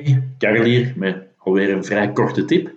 Hey, Karel hier met alweer een vrij korte tip.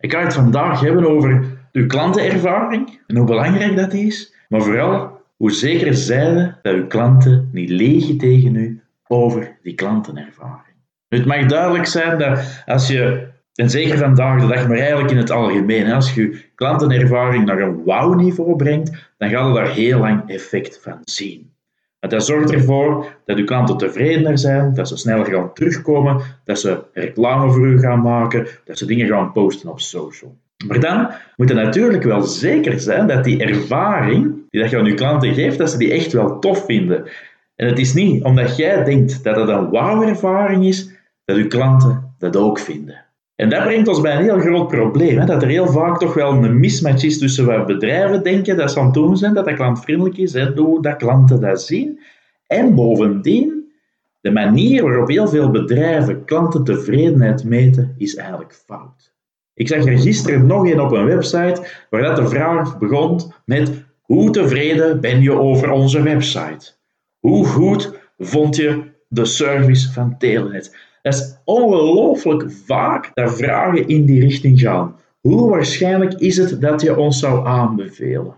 Ik ga het vandaag hebben over uw klantenervaring en hoe belangrijk dat is, maar vooral hoe zeker zijde dat uw klanten niet liegen tegen u over die klantenervaring. Het mag duidelijk zijn dat als je, en zeker vandaag de dag, maar eigenlijk in het algemeen, als je je klantenervaring naar een wow-niveau brengt, dan gaat je daar heel lang effect van zien. Dat zorgt ervoor dat uw klanten tevredener zijn, dat ze sneller gaan terugkomen, dat ze reclame voor u gaan maken, dat ze dingen gaan posten op social. Maar dan moet het natuurlijk wel zeker zijn dat die ervaring die dat je aan uw klanten geeft, dat ze die echt wel tof vinden. En het is niet omdat jij denkt dat het een wauw-ervaring is, dat uw klanten dat ook vinden. En dat brengt ons bij een heel groot probleem. Hè? Dat er heel vaak toch wel een mismatch is tussen wat bedrijven denken dat ze aan het doen zijn, dat dat klantvriendelijk is, hoe dat klanten dat zien. En bovendien, de manier waarop heel veel bedrijven klantentevredenheid meten, is eigenlijk fout. Ik zag er gisteren nog een op een website waar dat de vraag begon met hoe tevreden ben je over onze website? Hoe goed vond je de service van Telenet? Dat is ongelooflijk vaak dat vragen in die richting gaan. Hoe waarschijnlijk is het dat je ons zou aanbevelen?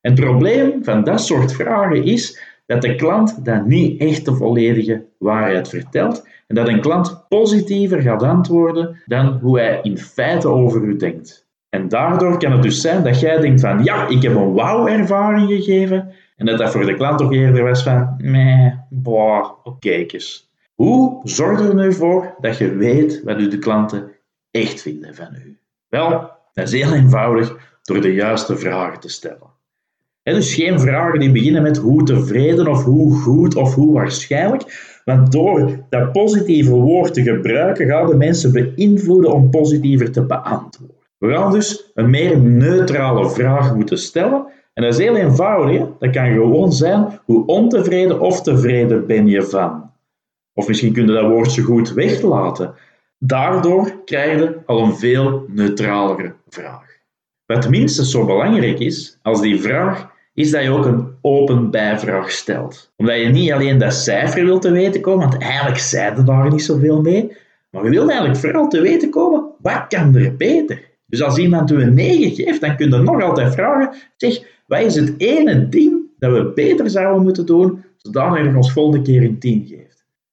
En het probleem van dat soort vragen is dat de klant dat niet echt de volledige waarheid vertelt en dat een klant positiever gaat antwoorden dan hoe hij in feite over u denkt. En daardoor kan het dus zijn dat jij denkt van ja, ik heb een wauw-ervaring gegeven en dat dat voor de klant toch eerder was van meh, boah, oké eens. Hoe zorg er nu voor dat je weet wat u de klanten echt vinden van u? Wel, dat is heel eenvoudig door de juiste vragen te stellen. dus geen vragen die beginnen met hoe tevreden of hoe goed of hoe waarschijnlijk, want door dat positieve woord te gebruiken gaan de mensen beïnvloeden om positiever te beantwoorden. We gaan dus een meer neutrale vraag moeten stellen en dat is heel eenvoudig. Dat kan gewoon zijn hoe ontevreden of tevreden ben je van. Of misschien kun je dat woordje goed weglaten. Daardoor krijg je al een veel neutralere vraag. Wat minstens zo belangrijk is als die vraag, is dat je ook een open bijvraag stelt. Omdat je niet alleen dat cijfer wilt te weten komen, want eigenlijk zeiden daar niet zoveel mee, maar je wilt eigenlijk vooral te weten komen, wat kan er beter? Dus als iemand u een 9 geeft, dan kun je nog altijd vragen, zeg, wat is het ene ding dat we beter zouden moeten doen, zodat je ons volgende keer een 10 geeft?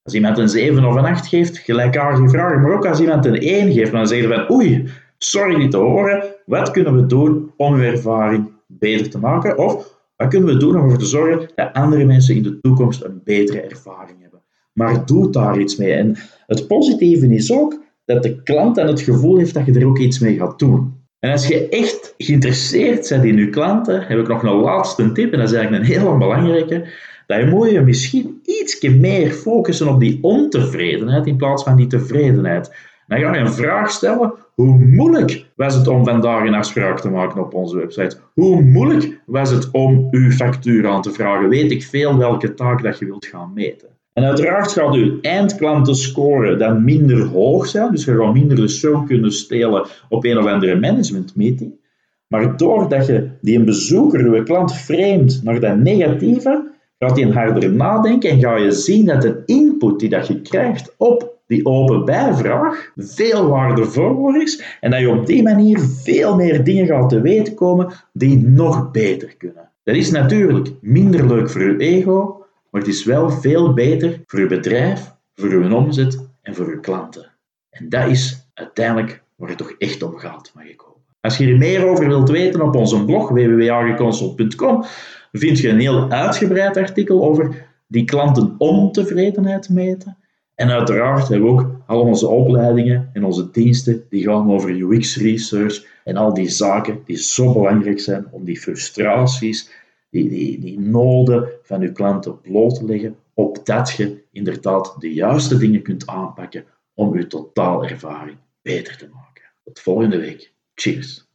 Als iemand een 7 of een 8 geeft, gelijkaardige vragen. Maar ook als iemand een 1 geeft, dan zeggen we oei, sorry niet te horen, wat kunnen we doen om uw ervaring beter te maken? Of wat kunnen we doen om ervoor te zorgen dat andere mensen in de toekomst een betere ervaring hebben? Maar doe daar iets mee. En het positieve is ook dat de klant dan het gevoel heeft dat je er ook iets mee gaat doen. En als je echt geïnteresseerd bent in je klanten, heb ik nog een laatste tip, en dat is eigenlijk een heel belangrijke dan moet je misschien iets meer focussen op die ontevredenheid in plaats van die tevredenheid. Dan ga je een vraag stellen. Hoe moeilijk was het om vandaag een afspraak te maken op onze website? Hoe moeilijk was het om uw factuur aan te vragen? Weet ik veel welke taak dat je wilt gaan meten? En uiteraard gaat uw eindklantenscore dan minder hoog zijn, dus je gaat minder de show kunnen stelen op een of andere managementmeeting. Maar doordat je die een bezoeker, uw klant, framed naar dat negatieve, gaat je harder nadenken en ga je zien dat de input die dat je krijgt op die open bijvraag veel waardevoller is en dat je op die manier veel meer dingen gaat te weten komen die nog beter kunnen. Dat is natuurlijk minder leuk voor je ego, maar het is wel veel beter voor je bedrijf, voor je omzet en voor je klanten. En dat is uiteindelijk waar het toch echt om gaat, mag ik hopen. Als je er meer over wilt weten op onze blog www.ageconsult.com vind je een heel uitgebreid artikel over die klanten ontevredenheid meten. En uiteraard hebben we ook al onze opleidingen en onze diensten die gaan over UX research en al die zaken die zo belangrijk zijn om die frustraties, die, die, die noden van uw klanten bloot te leggen, opdat je inderdaad de juiste dingen kunt aanpakken om uw totaalervaring beter te maken. Tot volgende week. Cheers.